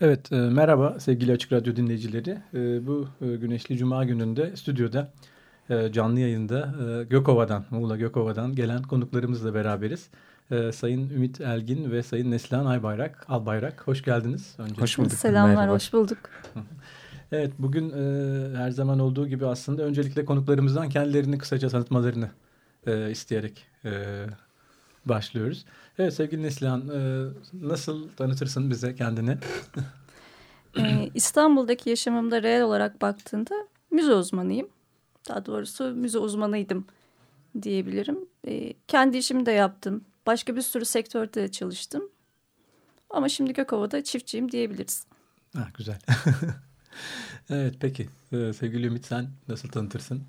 Evet, e, merhaba sevgili Açık Radyo dinleyicileri. E, bu e, güneşli cuma gününde stüdyoda e, canlı yayında e, Gökova'dan, Muğla Gökova'dan gelen konuklarımızla beraberiz. E, Sayın Ümit Elgin ve Sayın Neslihan Aybayrak, Albayrak hoş geldiniz. Öncelikle. Hoş bulduk. Selamlar, merhaba. hoş bulduk. evet, bugün e, her zaman olduğu gibi aslında öncelikle konuklarımızdan kendilerini kısaca tanıtmalarını e, isteyerek e, başlıyoruz. Evet sevgili Neslihan e, nasıl tanıtırsın bize kendini? ee, İstanbul'daki yaşamımda reel olarak baktığında müze uzmanıyım. Daha doğrusu müze uzmanıydım diyebilirim. Ee, kendi işimi de yaptım. Başka bir sürü sektörde de çalıştım. Ama şimdi Gökova'da çiftçiyim diyebiliriz. Ha, güzel. evet peki ee, sevgili Ümit sen nasıl tanıtırsın?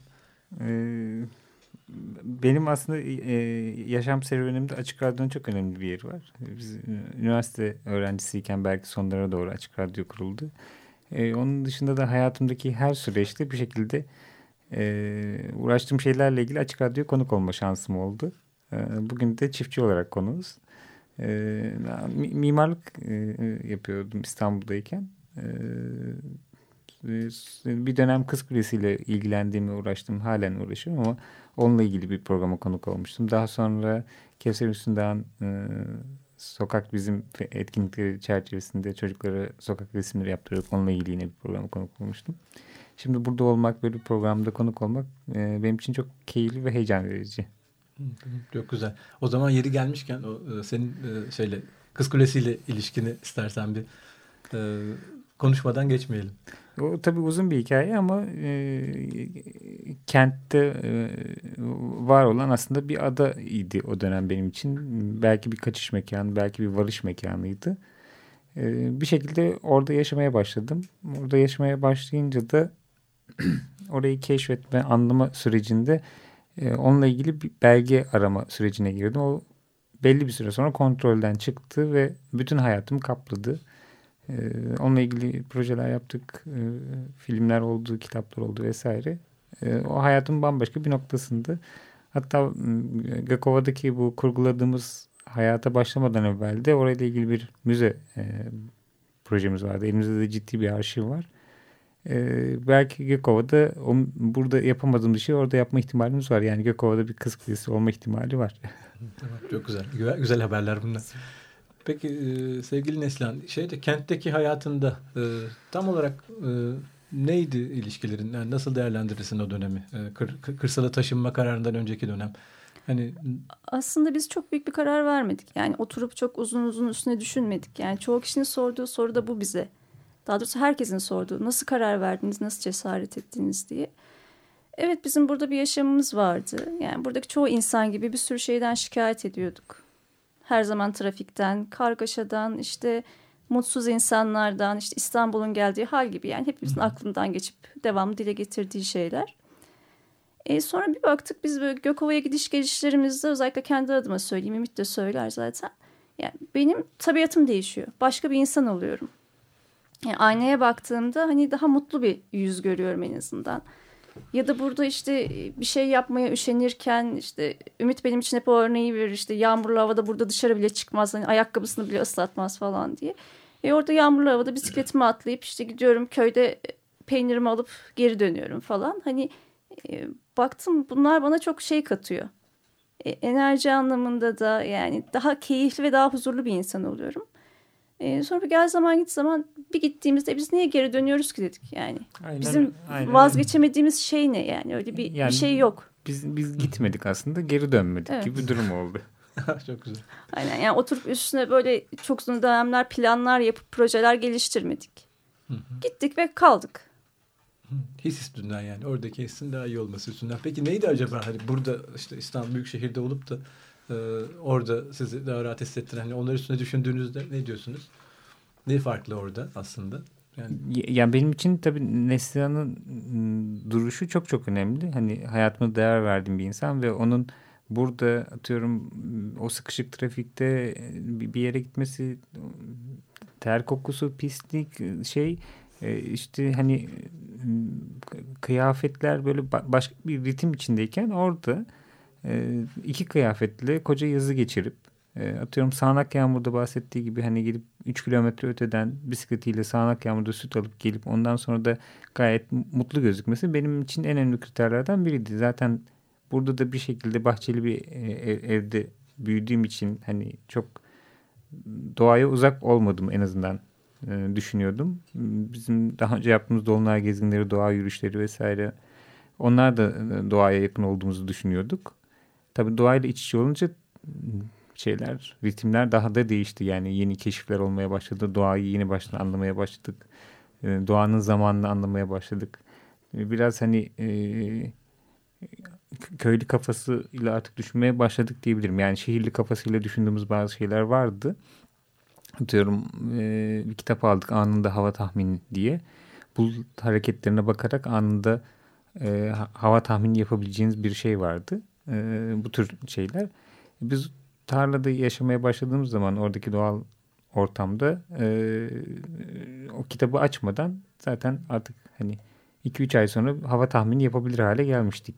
Ee, benim aslında e, yaşam serüvenimde Açık Radyo'nun çok önemli bir yeri var. Biz e, üniversite öğrencisiyken belki sonlara doğru Açık Radyo kuruldu. E, onun dışında da hayatımdaki her süreçte bir şekilde e, uğraştığım şeylerle ilgili Açık Radyo'ya konuk olma şansım oldu. E, bugün de çiftçi olarak konuğuz. E, mimarlık e, yapıyordum İstanbul'dayken. E, bir dönem Kız Kulesi ile ilgilendiğimi uğraştım. Halen uğraşıyorum ama onunla ilgili bir programa konuk olmuştum. Daha sonra Kevser Üstünden e, sokak bizim etkinlikleri çerçevesinde çocuklara sokak resimleri yaptırıyorduk. Onunla ilgili yine bir programa konuk olmuştum. Şimdi burada olmak, böyle bir programda konuk olmak e, benim için çok keyifli ve heyecan verici. Çok güzel. O zaman yeri gelmişken o, e, senin e, şeyle Kız Kulesi ile ilişkini istersen bir e, konuşmadan geçmeyelim. O tabii uzun bir hikaye ama e, kentte e, var olan aslında bir ada idi o dönem benim için. Belki bir kaçış mekanı, belki bir varış mekanıydı. E, bir şekilde orada yaşamaya başladım. Orada yaşamaya başlayınca da orayı keşfetme, anlama sürecinde e, onunla ilgili bir belge arama sürecine girdim. O belli bir süre sonra kontrolden çıktı ve bütün hayatımı kapladı. Ee, onunla ilgili projeler yaptık. Ee, filmler oldu, kitaplar oldu vesaire. Ee, o hayatın bambaşka bir noktasında. Hatta Gökova'daki bu kurguladığımız hayata başlamadan evvel de orayla ilgili bir müze e, projemiz vardı. Elimizde de ciddi bir arşiv var. Ee, belki Gökova'da o, burada yapamadığımız şey orada yapma ihtimalimiz var. Yani Gökova'da bir kız kulesi olma ihtimali var. Tamam, çok güzel. Güzel, güzel haberler bunlar. Peki e, sevgili Neslihan, şeyde kentteki hayatında e, tam olarak e, neydi ilişkilerin? Yani nasıl değerlendirirsin o dönemi? E, kır, kırsala taşınma kararından önceki dönem. Hani aslında biz çok büyük bir karar vermedik. Yani oturup çok uzun uzun üstüne düşünmedik. Yani çoğu kişinin sorduğu soru da bu bize. Daha doğrusu herkesin sorduğu nasıl karar verdiniz, nasıl cesaret ettiniz diye. Evet bizim burada bir yaşamımız vardı. Yani buradaki çoğu insan gibi bir sürü şeyden şikayet ediyorduk. Her zaman trafikten, kargaşadan, işte mutsuz insanlardan, işte İstanbul'un geldiği hal gibi yani hepimizin aklından geçip devamlı dile getirdiği şeyler. E sonra bir baktık biz böyle Gökova'ya gidiş gelişlerimizde özellikle kendi adıma söyleyeyim, Ümit de söyler zaten. Yani benim tabiatım değişiyor. Başka bir insan oluyorum. Yani aynaya baktığımda hani daha mutlu bir yüz görüyorum en azından. Ya da burada işte bir şey yapmaya üşenirken işte Ümit benim için hep o örneği verir işte yağmurlu havada burada dışarı bile çıkmaz hani ayakkabısını bile ıslatmaz falan diye. E orada yağmurlu havada bisikletimi atlayıp işte gidiyorum köyde peynirimi alıp geri dönüyorum falan. Hani e, baktım bunlar bana çok şey katıyor. E, enerji anlamında da yani daha keyifli ve daha huzurlu bir insan oluyorum. E, sonra bir gel zaman git zaman bir gittiğimizde biz niye geri dönüyoruz ki dedik yani. Aynen, Bizim aynen. vazgeçemediğimiz şey ne yani öyle bir, yani, bir şey yok. Biz biz gitmedik aslında geri dönmedik evet. gibi bir durum oldu. çok güzel. Aynen yani oturup üstüne böyle çok uzun dönemler planlar yapıp projeler geliştirmedik. Hı hı. Gittik ve kaldık. His üstünden yani oradaki hissin daha iyi olması üstünden. Peki neydi acaba hani burada işte İstanbul büyük şehirde olup da e, orada sizi daha rahat hissettiren hani onlar üstüne düşündüğünüzde ne diyorsunuz? Ne farklı orada aslında? Yani, yani benim için tabii Neslihan'ın ıı, duruşu çok çok önemli. Hani hayatıma değer verdiğim bir insan ve onun burada atıyorum o sıkışık trafikte bir yere gitmesi ter kokusu, pislik şey işte hani kıyafetler böyle başka bir ritim içindeyken orada iki kıyafetle koca yazı geçirip atıyorum sağanak yağmurda bahsettiği gibi hani gidip 3 kilometre öteden bisikletiyle sağanak yağmurda süt alıp gelip ondan sonra da gayet mutlu gözükmesi benim için en önemli kriterlerden biriydi. Zaten burada da bir şekilde bahçeli bir ev, evde büyüdüğüm için hani çok doğaya uzak olmadım en azından e, düşünüyordum. Bizim daha önce yaptığımız dolunay gezinleri, doğa yürüyüşleri vesaire onlar da e, doğaya yakın olduğumuzu düşünüyorduk. Tabii doğayla iç içe olunca şeyler, ritimler daha da değişti. Yani yeni keşifler olmaya başladı. Doğayı yeni baştan anlamaya başladık. Doğanın zamanını anlamaya başladık. Biraz hani e, köylü kafasıyla artık düşünmeye başladık diyebilirim. Yani şehirli kafasıyla düşündüğümüz bazı şeyler vardı. Atıyorum e, bir kitap aldık anında hava tahmini diye. Bu hareketlerine bakarak anında hava tahmini yapabileceğiniz bir şey vardı. E, bu tür şeyler. Biz tarlada yaşamaya başladığımız zaman oradaki doğal ortamda e, o kitabı açmadan zaten artık hani 2-3 ay sonra hava tahmini yapabilir hale gelmiştik.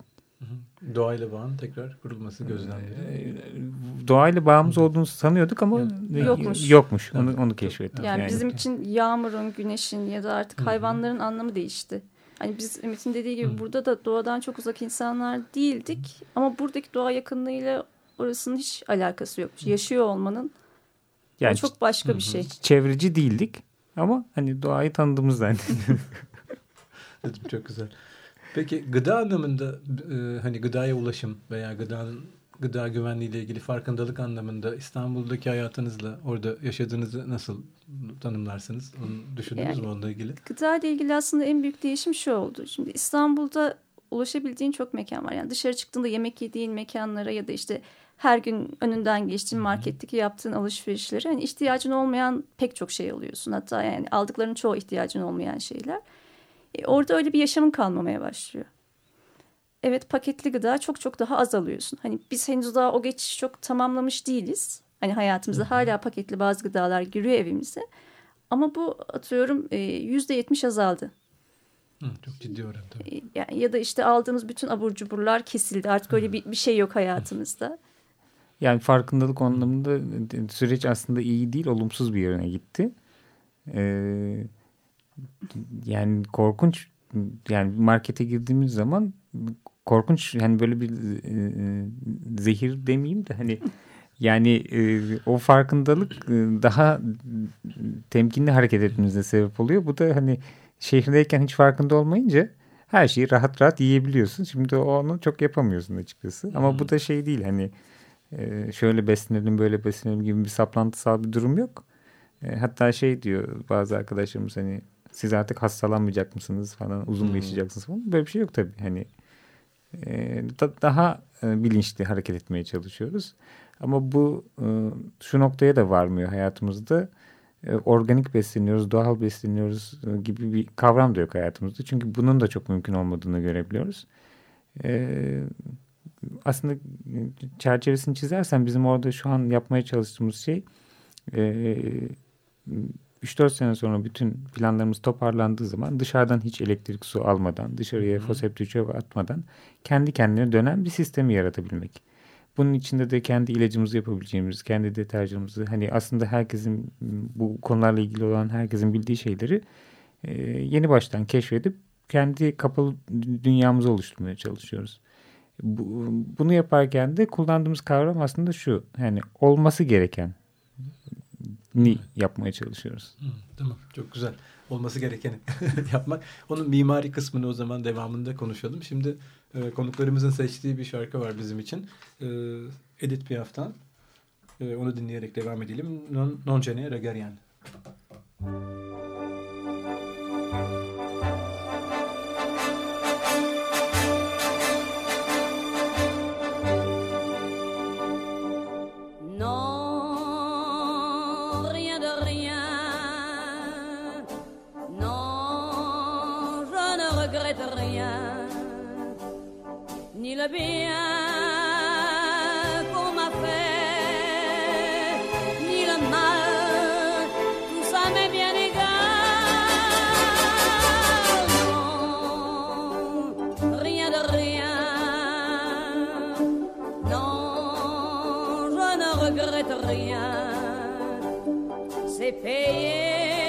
Doğayla bağın tekrar kurulması gözlemleri. Ee, doğayla bağımız olduğunu sanıyorduk ama yokmuş. Yokmuş. Onu, onu keşfettik. Yani, yani bizim için yağmurun, güneşin ya da artık hayvanların anlamı değişti. Hani biz Ümit'in dediği gibi Hı. burada da doğadan çok uzak insanlar değildik. Ama buradaki doğa yakınlığıyla orasının hiç alakası yokmuş. Yaşıyor olmanın yani çok başka bir şey. Çevreci değildik ama hani doğayı tanıdığımız zannediyorum. çok güzel. Peki gıda anlamında e, hani gıdaya ulaşım veya gıdanın gıda güvenliği ile ilgili farkındalık anlamında İstanbul'daki hayatınızla orada yaşadığınızı nasıl tanımlarsınız? Onu düşündünüz yani, mü onunla ilgili? Gıda ile ilgili aslında en büyük değişim şu oldu. Şimdi İstanbul'da ulaşabildiğin çok mekan var. Yani dışarı çıktığında yemek yediğin mekanlara ya da işte her gün önünden geçtiğin marketteki yaptığın alışverişleri hani ihtiyacın olmayan pek çok şey alıyorsun. Hatta yani aldıkların çoğu ihtiyacın olmayan şeyler. E, orada öyle bir yaşamın kalmamaya başlıyor. Evet paketli gıda çok çok daha az alıyorsun. Hani biz henüz daha o geçişi çok tamamlamış değiliz. Hani hayatımızda hala paketli bazı gıdalar giriyor evimize. Ama bu atıyorum e, yüzde yetmiş azaldı. Hı, çok ciddi oran tabii. E, yani, ya da işte aldığımız bütün abur cuburlar kesildi. Artık öyle bir, bir şey yok hayatımızda. Yani farkındalık anlamında süreç aslında iyi değil, olumsuz bir yöne gitti. Ee, yani korkunç yani markete girdiğimiz zaman korkunç yani böyle bir e, e, zehir demeyeyim de hani yani e, o farkındalık e, daha temkinli hareket etmemize sebep oluyor. Bu da hani şehirdeyken hiç farkında olmayınca her şeyi rahat rahat yiyebiliyorsun. Şimdi onu çok yapamıyorsun açıkçası. Ama hmm. bu da şey değil hani e, şöyle beslenelim böyle beslenelim gibi bir saplantısal bir durum yok. E, hatta şey diyor bazı arkadaşlarımız hani siz artık hastalanmayacak mısınız falan uzun hmm. yaşayacaksınız falan. Böyle bir şey yok tabii. Hani e, da, daha e, bilinçli hareket etmeye çalışıyoruz. Ama bu e, şu noktaya da varmıyor hayatımızda. E, organik besleniyoruz, doğal besleniyoruz gibi bir kavram da yok hayatımızda. Çünkü bunun da çok mümkün olmadığını görebiliyoruz. Aslında çerçevesini çizersen bizim orada şu an yapmaya çalıştığımız şey 3-4 sene sonra bütün planlarımız toparlandığı zaman dışarıdan hiç elektrik su almadan, dışarıya foseptik çöp atmadan kendi kendine dönen bir sistemi yaratabilmek. Bunun içinde de kendi ilacımızı yapabileceğimiz, kendi deterjanımızı hani aslında herkesin bu konularla ilgili olan herkesin bildiği şeyleri e, yeni baştan keşfedip kendi kapalı dünyamızı oluşturmaya çalışıyoruz. Bu, bunu yaparken de kullandığımız kavram aslında şu. Yani olması gereken ni yapmaya çalışıyoruz. Hı, tamam çok güzel. Olması gerekeni yapmak. Onun mimari kısmını o zaman devamında konuşalım. Şimdi e, konuklarımızın seçtiği bir şarkı var bizim için. E, Edith Piaf'tan. E, onu dinleyerek devam edelim. Non, non ce ne regarian. No le bien qu'on m'a fait, ni le mal, tout ça m'est bien égal. Non, rien de rien. Non, je ne regrette rien. C'est payé,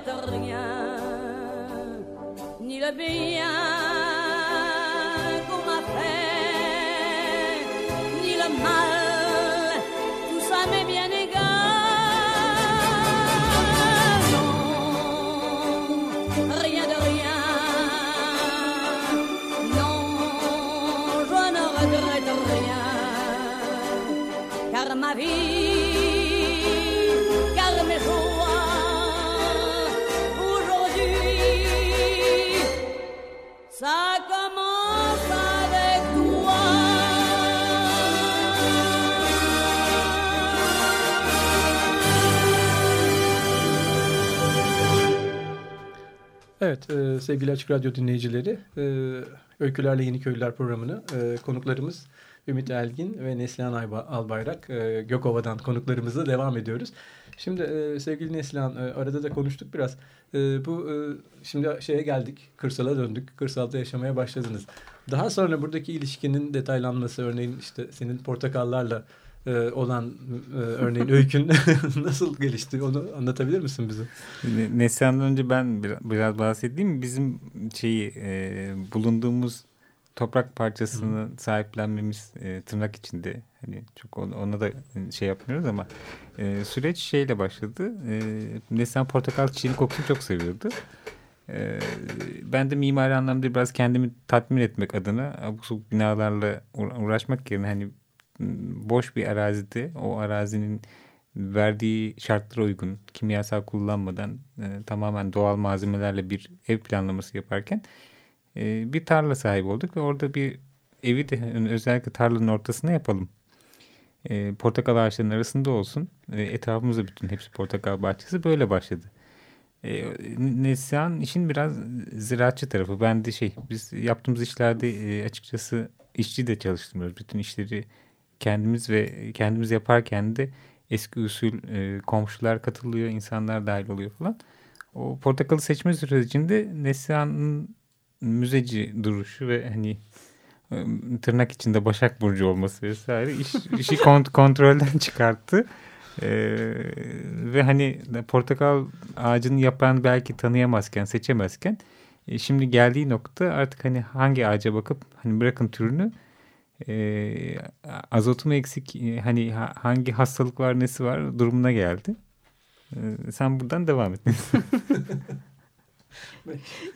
Regrette rien, ni le bien qu'on m'a fait, ni le mal, tout ça m'est bien égal. Non, rien de rien. Non, je ne regrette rien, car ma vie, Evet e, sevgili Açık Radyo dinleyicileri e, Öykülerle Yeni Köylüler programını e, konuklarımız Ümit Elgin ve Neslihan Ayba, Albayrak e, Gökova'dan konuklarımızla devam ediyoruz. Şimdi e, sevgili Neslihan e, arada da konuştuk biraz. E, bu e, şimdi şeye geldik kırsala döndük kırsalda yaşamaya başladınız. Daha sonra buradaki ilişkinin detaylanması örneğin işte senin portakallarla e, olan e, örneğin öykün nasıl gelişti onu anlatabilir misin bize? Ne- Neslihan'dan önce ben biraz, biraz bahsedeyim. Bizim şeyi e, bulunduğumuz toprak parçasını sahiplenmemiz e, tırnak içinde hani çok ona, ona da şey yapmıyoruz ama e, süreç şeyle başladı. E, Neslihan portakal çiçeğinin kokusunu çok seviyordu. E, ben de mimari anlamda biraz kendimi tatmin etmek adına abuk binalarla uğra- uğraşmak yerine hani boş bir arazide o arazinin verdiği şartlara uygun kimyasal kullanmadan e, tamamen doğal malzemelerle bir ev planlaması yaparken e, bir tarla sahibi olduk ve orada bir evi de özellikle tarlanın ortasına yapalım. E, portakal ağaçlarının arasında olsun. E, etrafımızda bütün hepsi portakal bahçesi böyle başladı. E, Neslihan işin biraz ziraatçı tarafı. Ben de şey biz yaptığımız işlerde e, açıkçası işçi de çalıştırmıyoruz. Bütün işleri kendimiz ve kendimiz yaparken de eski usul e, komşular katılıyor, insanlar dahil oluyor falan. O portakalı seçme sürecinde Neslihan'ın müzeci duruşu ve hani e, tırnak içinde Başak Burcu olması vesaire iş, işi kont- kontrolden çıkarttı. Ee, ve hani portakal ağacının yaprağını belki tanıyamazken, seçemezken e, şimdi geldiği nokta artık hani hangi ağaca bakıp hani bırakın türünü e, azotu mu eksik e, hani ha- hangi hastalık var nesi var durumuna geldi. E, sen buradan devam et.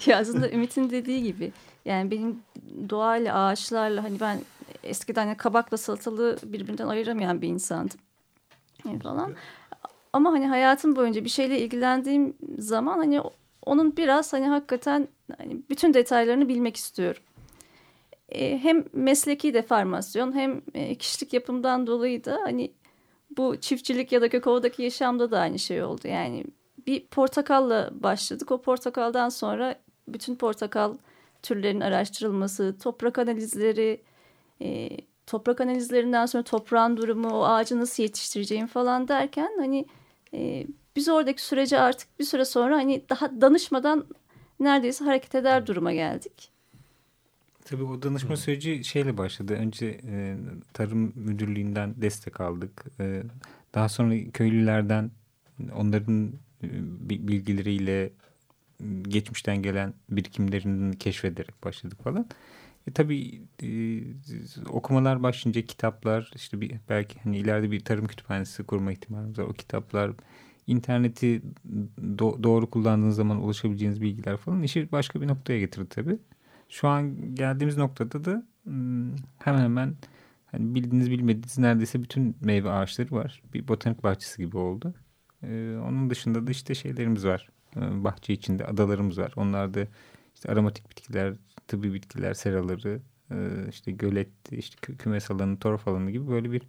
Ya aslında Ümit'in dediği gibi yani benim doğayla ağaçlarla hani ben eskiden hani kabakla salatalığı birbirinden ayıramayan bir insandım Yani falan. Ama hani hayatım boyunca bir şeyle ilgilendiğim zaman hani onun biraz hani hakikaten hani bütün detaylarını bilmek istiyorum. E, hem mesleki deformasyon hem e, kişilik yapımdan dolayı da hani bu çiftçilik ya da Gökova'daki yaşamda da aynı şey oldu. Yani bir portakalla başladık. O portakaldan sonra bütün portakal türlerinin araştırılması, toprak analizleri, e, toprak analizlerinden sonra toprağın durumu, o ağacı nasıl yetiştireceğim falan derken hani biz oradaki sürece artık bir süre sonra hani daha danışmadan neredeyse hareket eder duruma geldik. Tabii o danışma süreci şeyle başladı. Önce e, Tarım Müdürlüğü'nden destek aldık. E, daha sonra köylülerden onların e, bilgileriyle geçmişten gelen birikimlerini keşfederek başladık falan. E, tabii e, okumalar başlayınca kitaplar işte bir, belki hani ileride bir tarım kütüphanesi kurma ihtimalimiz var. O kitaplar interneti do doğru kullandığınız zaman ulaşabileceğiniz bilgiler falan işi başka bir noktaya getirdi tabii. Şu an geldiğimiz noktada da hemen hemen hani bildiğiniz bilmediğiniz neredeyse bütün meyve ağaçları var. Bir botanik bahçesi gibi oldu. Onun dışında da işte şeylerimiz var. Ee, bahçe içinde adalarımız var. Onlar da işte aromatik bitkiler, tıbbi bitkiler, seraları, işte gölet, işte kü kümes alanı, torf alanı gibi böyle bir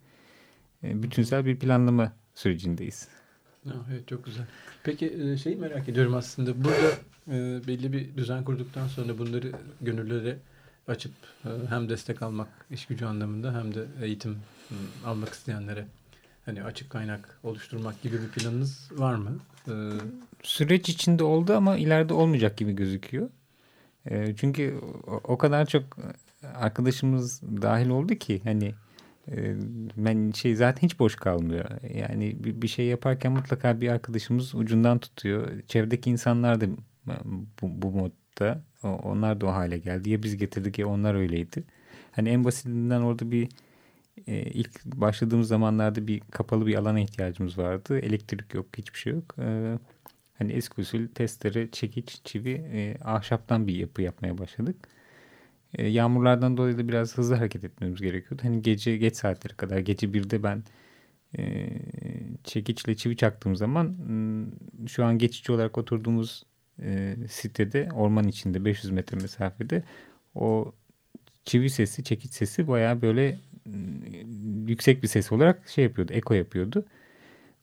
bütünsel bir planlama sürecindeyiz. Evet çok güzel. Peki e, şeyi merak ediyorum aslında. Burada e, belli bir düzen kurduktan sonra bunları gönüllere açıp e, hem destek almak iş gücü anlamında hem de eğitim almak isteyenlere hani açık kaynak oluşturmak gibi bir planınız var mı? Süreç içinde oldu ama ileride olmayacak gibi gözüküyor. Çünkü o kadar çok arkadaşımız dahil oldu ki hani ben şey zaten hiç boş kalmıyor. Yani bir, şey yaparken mutlaka bir arkadaşımız ucundan tutuyor. Çevredeki insanlar da bu, bu modda. Onlar da o hale geldi. Ya biz getirdik ya onlar öyleydi. Hani en basitinden orada bir e, ilk başladığımız zamanlarda bir kapalı bir alana ihtiyacımız vardı. Elektrik yok, hiçbir şey yok. E, hani eski usul testere, çekiç, çivi, e, ahşaptan bir yapı yapmaya başladık. E, yağmurlardan dolayı da biraz hızlı hareket etmemiz gerekiyordu. Hani gece geç saatlere kadar gece birde ben e, çekiçle çivi çaktığım zaman şu an geçici olarak oturduğumuz e, sitede orman içinde 500 metre mesafede o çivi sesi çekiç sesi baya böyle yüksek bir ses olarak şey yapıyordu eko yapıyordu.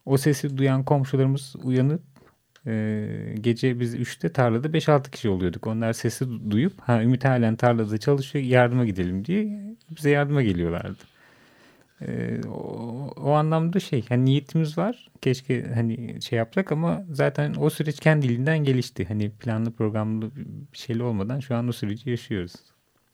O sesi duyan komşularımız uyanıp e, gece biz 3'te tarlada 5-6 kişi oluyorduk. Onlar sesi duyup ha Ümit halen tarlada çalışıyor yardıma gidelim diye bize yardıma geliyorlardı. E, o, o anlamda şey hani niyetimiz var. Keşke hani şey yapsak ama zaten o süreç kendiliğinden gelişti. Hani planlı programlı bir şeyli olmadan şu an o süreci yaşıyoruz.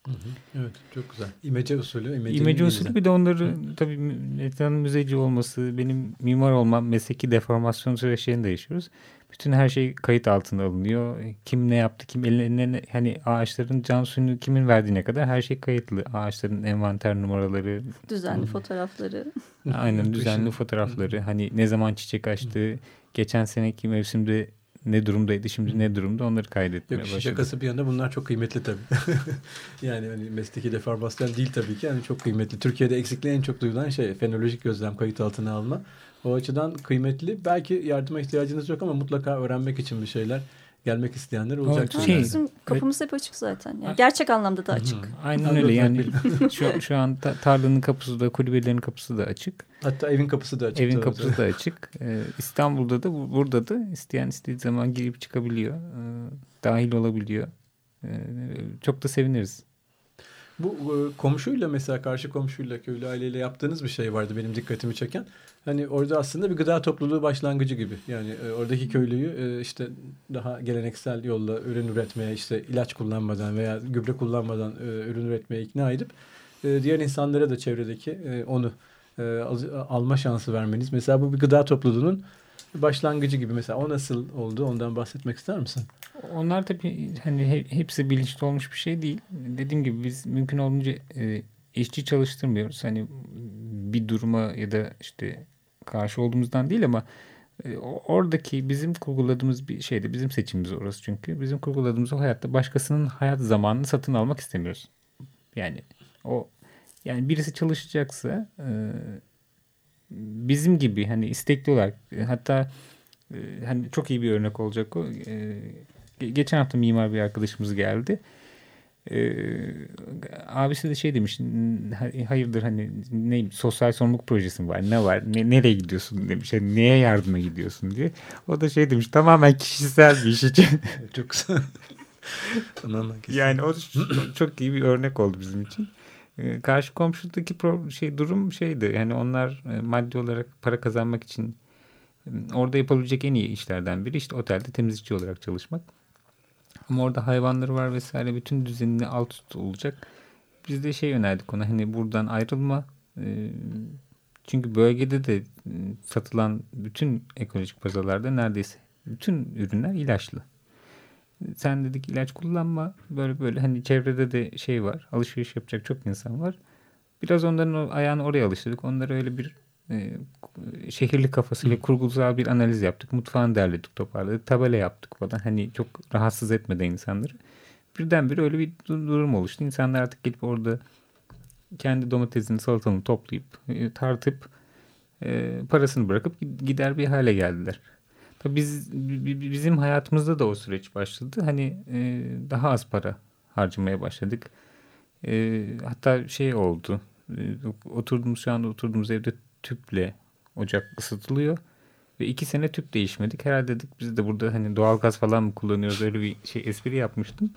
Hı hı. Evet çok güzel. İmece usulü. İmece usulü bir de onları hı. tabii Metina'nın müzeci olması, benim mimar olmam, mesleki deformasyon süreçlerini de yaşıyoruz. Bütün her şey kayıt altına alınıyor. Kim ne yaptı, kim eline hani ağaçların can suyunu kimin verdiğine kadar her şey kayıtlı. Ağaçların envanter numaraları. Düzenli fotoğrafları. Aynen düzenli fotoğrafları. Hani ne zaman çiçek açtı, geçen seneki mevsimde ne durumdaydı şimdi ne durumda onları kaydetmeye Yok, başladı. Şakası bir yana bunlar çok kıymetli tabii. yani hani mesleki deformasyon değil tabii ki yani çok kıymetli. Türkiye'de eksikliği en çok duyulan şey fenolojik gözlem kayıt altına alma. O açıdan kıymetli. Belki yardıma ihtiyacınız yok ama mutlaka öğrenmek için bir şeyler gelmek isteyenler olacak. Şey, bizim kapımız evet. hep açık zaten. Yani gerçek anlamda da açık. Hı, aynen öyle yani şu, şu an tarlanın kapısı da kulübelerin kapısı da açık. Hatta evin kapısı da açık. Evin kapısı da açık. Ee, İstanbul'da da burada da isteyen istediği zaman girip çıkabiliyor. Ee, dahil olabiliyor. Ee, çok da seviniriz. Bu e, komşuyla mesela karşı komşuyla köylü aileyle yaptığınız bir şey vardı benim dikkatimi çeken. Hani orada aslında bir gıda topluluğu başlangıcı gibi. Yani e, oradaki köylüyü e, işte daha geleneksel yolla ürün üretmeye işte ilaç kullanmadan veya gübre kullanmadan ürün üretmeye ikna edip diğer insanlara da çevredeki onu alma şansı vermeniz. Mesela bu bir gıda topluluğunun başlangıcı gibi mesela o nasıl oldu ondan bahsetmek ister misin? Onlar tabii hani hepsi bilinçli olmuş bir şey değil. Dediğim gibi biz mümkün olduğunca e, işçi çalıştırmıyoruz. Hani bir duruma ya da işte karşı olduğumuzdan değil ama e, oradaki bizim kurguladığımız bir şeydi. Bizim seçimimiz orası çünkü. Bizim kurguladığımız o hayatta başkasının hayat zamanını satın almak istemiyoruz. Yani o yani birisi çalışacaksa e, bizim gibi hani istekli olarak hatta e, hani çok iyi bir örnek olacak o. Geçen hafta mimar bir arkadaşımız geldi. Ee, abisi de şey demiş hayırdır hani ne sosyal sorumluluk projesi mi var? Ne var? Ne, nereye gidiyorsun? demiş. Hani neye yardıma gidiyorsun? diye. O da şey demiş tamamen kişisel bir iş için. Çok yani o çok iyi bir örnek oldu bizim için. Ee, karşı komşudaki şey durum şeydi. Yani onlar e, maddi olarak para kazanmak için orada yapabilecek en iyi işlerden biri işte otelde temizlikçi olarak çalışmak ama orada hayvanları var vesaire bütün düzenini alt üst olacak. Biz de şey önerdik ona hani buradan ayrılma. E, çünkü bölgede de satılan bütün ekolojik pazarlarda neredeyse bütün ürünler ilaçlı. Sen dedik ilaç kullanma. Böyle böyle hani çevrede de şey var. Alışveriş yapacak çok insan var. Biraz onların ayağını oraya alıştırdık. Onlara öyle bir e, şehirli kafasıyla kurgusal bir analiz yaptık. Mutfağını derledik, toparladık. Tabela yaptık falan. Hani çok rahatsız etmeden insanları. Birdenbire öyle bir durum oluştu. İnsanlar artık gelip orada kendi domatesini, salatalını toplayıp, e, tartıp e, parasını bırakıp gider bir hale geldiler. Tabii biz bizim hayatımızda da o süreç başladı. Hani e, daha az para harcamaya başladık. E, hatta şey oldu. E, oturduğumuz şu anda oturduğumuz evde tüple ocak ısıtılıyor. Ve iki sene tüp değişmedik. Herhalde dedik biz de burada hani doğalgaz falan mı kullanıyoruz öyle bir şey espri yapmıştım.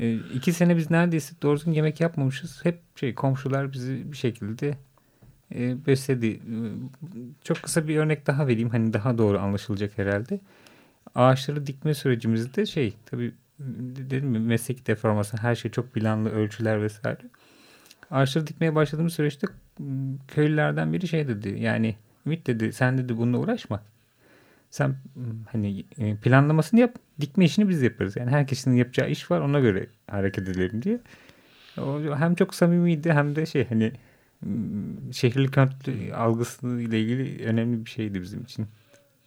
E, iki sene biz neredeyse doğru düzgün yemek yapmamışız. Hep şey komşular bizi bir şekilde e, besledi. Çok kısa bir örnek daha vereyim. Hani daha doğru anlaşılacak herhalde. Ağaçları dikme sürecimizde şey tabii dedim mi mesleki deformasyon her şey çok planlı ölçüler vesaire. Ağaçları dikmeye başladığımız süreçte köylülerden biri şey dedi. Yani Ümit dedi sen dedi bununla uğraşma. Sen hani e, planlamasını yap. Dikme işini biz yaparız. Yani herkesin yapacağı iş var ona göre hareket edelim diye. O hem çok samimiydi hem de şey hani şehirli kent algısı ile ilgili önemli bir şeydi bizim için.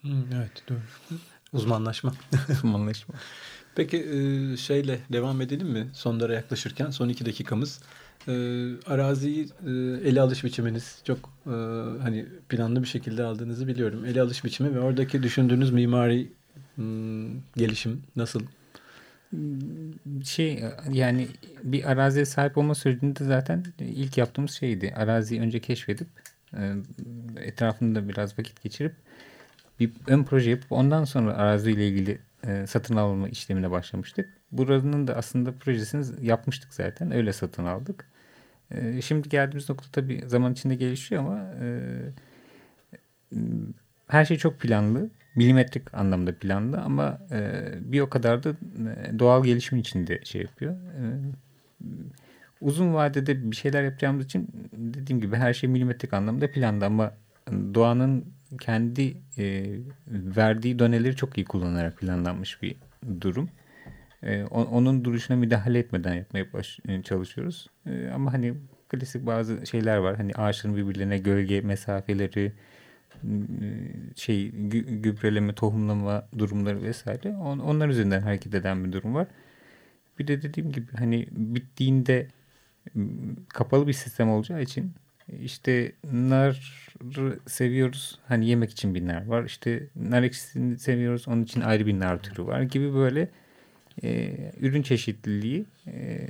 Evet doğru. Uzmanlaşma. Uzmanlaşma. Peki şeyle devam edelim mi? Sonlara yaklaşırken son iki dakikamız. E, araziyi e, ele alış biçiminiz çok hani planlı bir şekilde aldığınızı biliyorum. Ele alış biçimi ve oradaki düşündüğünüz mimari gelişim nasıl şey yani bir araziye sahip olma sürecinde zaten ilk yaptığımız şeydi. Araziyi önce keşfedip e, etrafında biraz vakit geçirip bir ön proje yapıp ondan sonra araziyle ilgili e, satın alma işlemine başlamıştık. Buranın da aslında projesini yapmıştık zaten. Öyle satın aldık. E, şimdi geldiğimiz nokta tabii zaman içinde gelişiyor ama her şey çok planlı milimetrik anlamda planlı ama e, bir o kadar da e, doğal gelişim içinde şey yapıyor. E, uzun vadede bir şeyler yapacağımız için dediğim gibi her şey milimetrik anlamda planlı ama doğanın kendi e, verdiği doneleri çok iyi kullanarak planlanmış bir durum. E, onun duruşuna müdahale etmeden yapmaya e, çalışıyoruz. E, ama hani klasik bazı şeyler var. Hani ağaçların birbirlerine gölge mesafeleri, şey gübreleme, tohumlama durumları vesaire. On, onlar üzerinden hareket eden bir durum var. Bir de dediğim gibi hani bittiğinde kapalı bir sistem olacağı için işte nar seviyoruz. Hani yemek için bir nar var. İşte nar ekşisini seviyoruz. Onun için ayrı bir nar türü var gibi böyle e, ürün çeşitliliği e,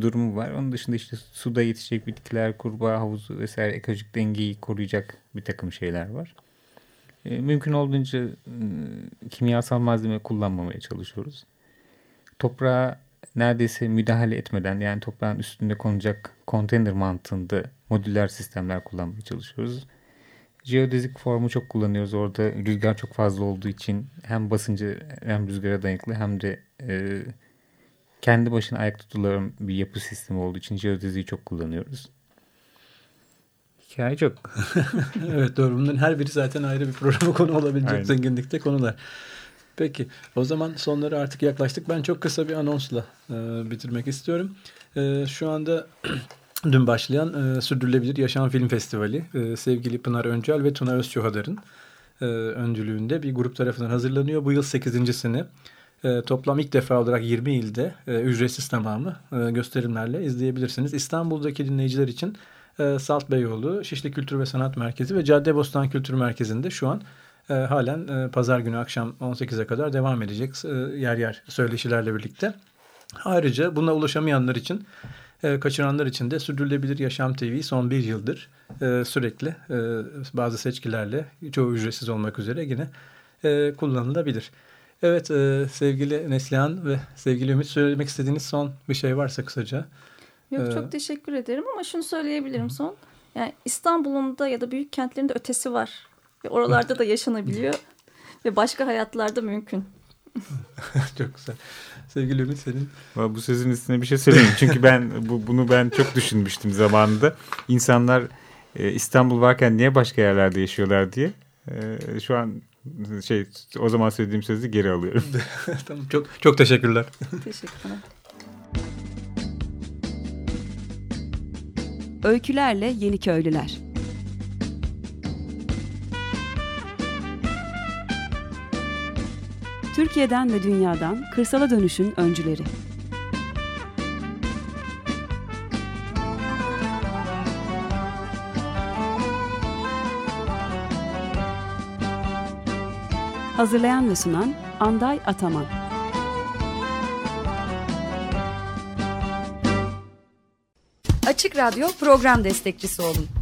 durumu var. Onun dışında işte suda yetişecek bitkiler, kurbağa havuzu vesaire ekolojik dengeyi koruyacak bir takım şeyler var. E, mümkün olduğunca e, kimyasal malzeme kullanmamaya çalışıyoruz. Toprağa neredeyse müdahale etmeden yani toprağın üstünde konacak konteyner mantığında modüler sistemler kullanmaya çalışıyoruz. Geodezik formu çok kullanıyoruz. Orada rüzgar çok fazla olduğu için hem basıncı hem rüzgara dayanıklı hem de e, kendi başına ayak tutulan bir yapı sistemi olduğu için geodeziyi çok kullanıyoruz. Hikaye çok. evet doğru. Bunların her biri zaten ayrı bir programa konu olabilecek Aynen. zenginlikte konular. Peki o zaman sonlara artık yaklaştık. Ben çok kısa bir anonsla e, bitirmek istiyorum. E, şu anda dün başlayan e, Sürdürülebilir Yaşam Film Festivali e, sevgili Pınar Öncel ve Tuna Özçuhadar'ın e, öncülüğünde bir grup tarafından hazırlanıyor. Bu yıl 8.sini e, toplam ilk defa olarak 20 ilde e, ücretsiz tamamı e, gösterimlerle izleyebilirsiniz. İstanbul'daki dinleyiciler için e, Salt Beyoğlu, Şişli Kültür ve Sanat Merkezi ve Caddebostan Kültür Merkezi'nde şu an e, halen e, pazar günü akşam 18'e kadar devam edecek e, yer yer söyleşilerle birlikte. Ayrıca buna ulaşamayanlar için e, kaçıranlar için de Sürdürülebilir Yaşam TV son bir yıldır e, sürekli e, bazı seçkilerle çoğu ücretsiz olmak üzere yine e, kullanılabilir. Evet e, sevgili Neslihan ve sevgili Ümit söylemek istediğiniz son bir şey varsa kısaca. Yok ee, çok teşekkür ederim ama şunu söyleyebilirim son. Yani İstanbul'un da ya da büyük kentlerin de ötesi var. Ve oralarda da yaşanabiliyor. ve başka hayatlarda mümkün. çok güzel. Sevgili Ümit senin. Bu sözün üstüne bir şey söyleyeyim. Çünkü ben bu, bunu ben çok düşünmüştüm zamanında. İnsanlar e, İstanbul varken niye başka yerlerde yaşıyorlar diye. E, şu an Şey o zaman söylediğim sözü geri alıyorum. tamam, çok çok teşekkürler. Teşekkürler. Öykülerle Yeni Köylüler Türkiye'den ve dünyadan kırsala dönüşün öncüleri. Hazırlayan ve sunan Anday Ataman. Açık Radyo program destekçisi olun.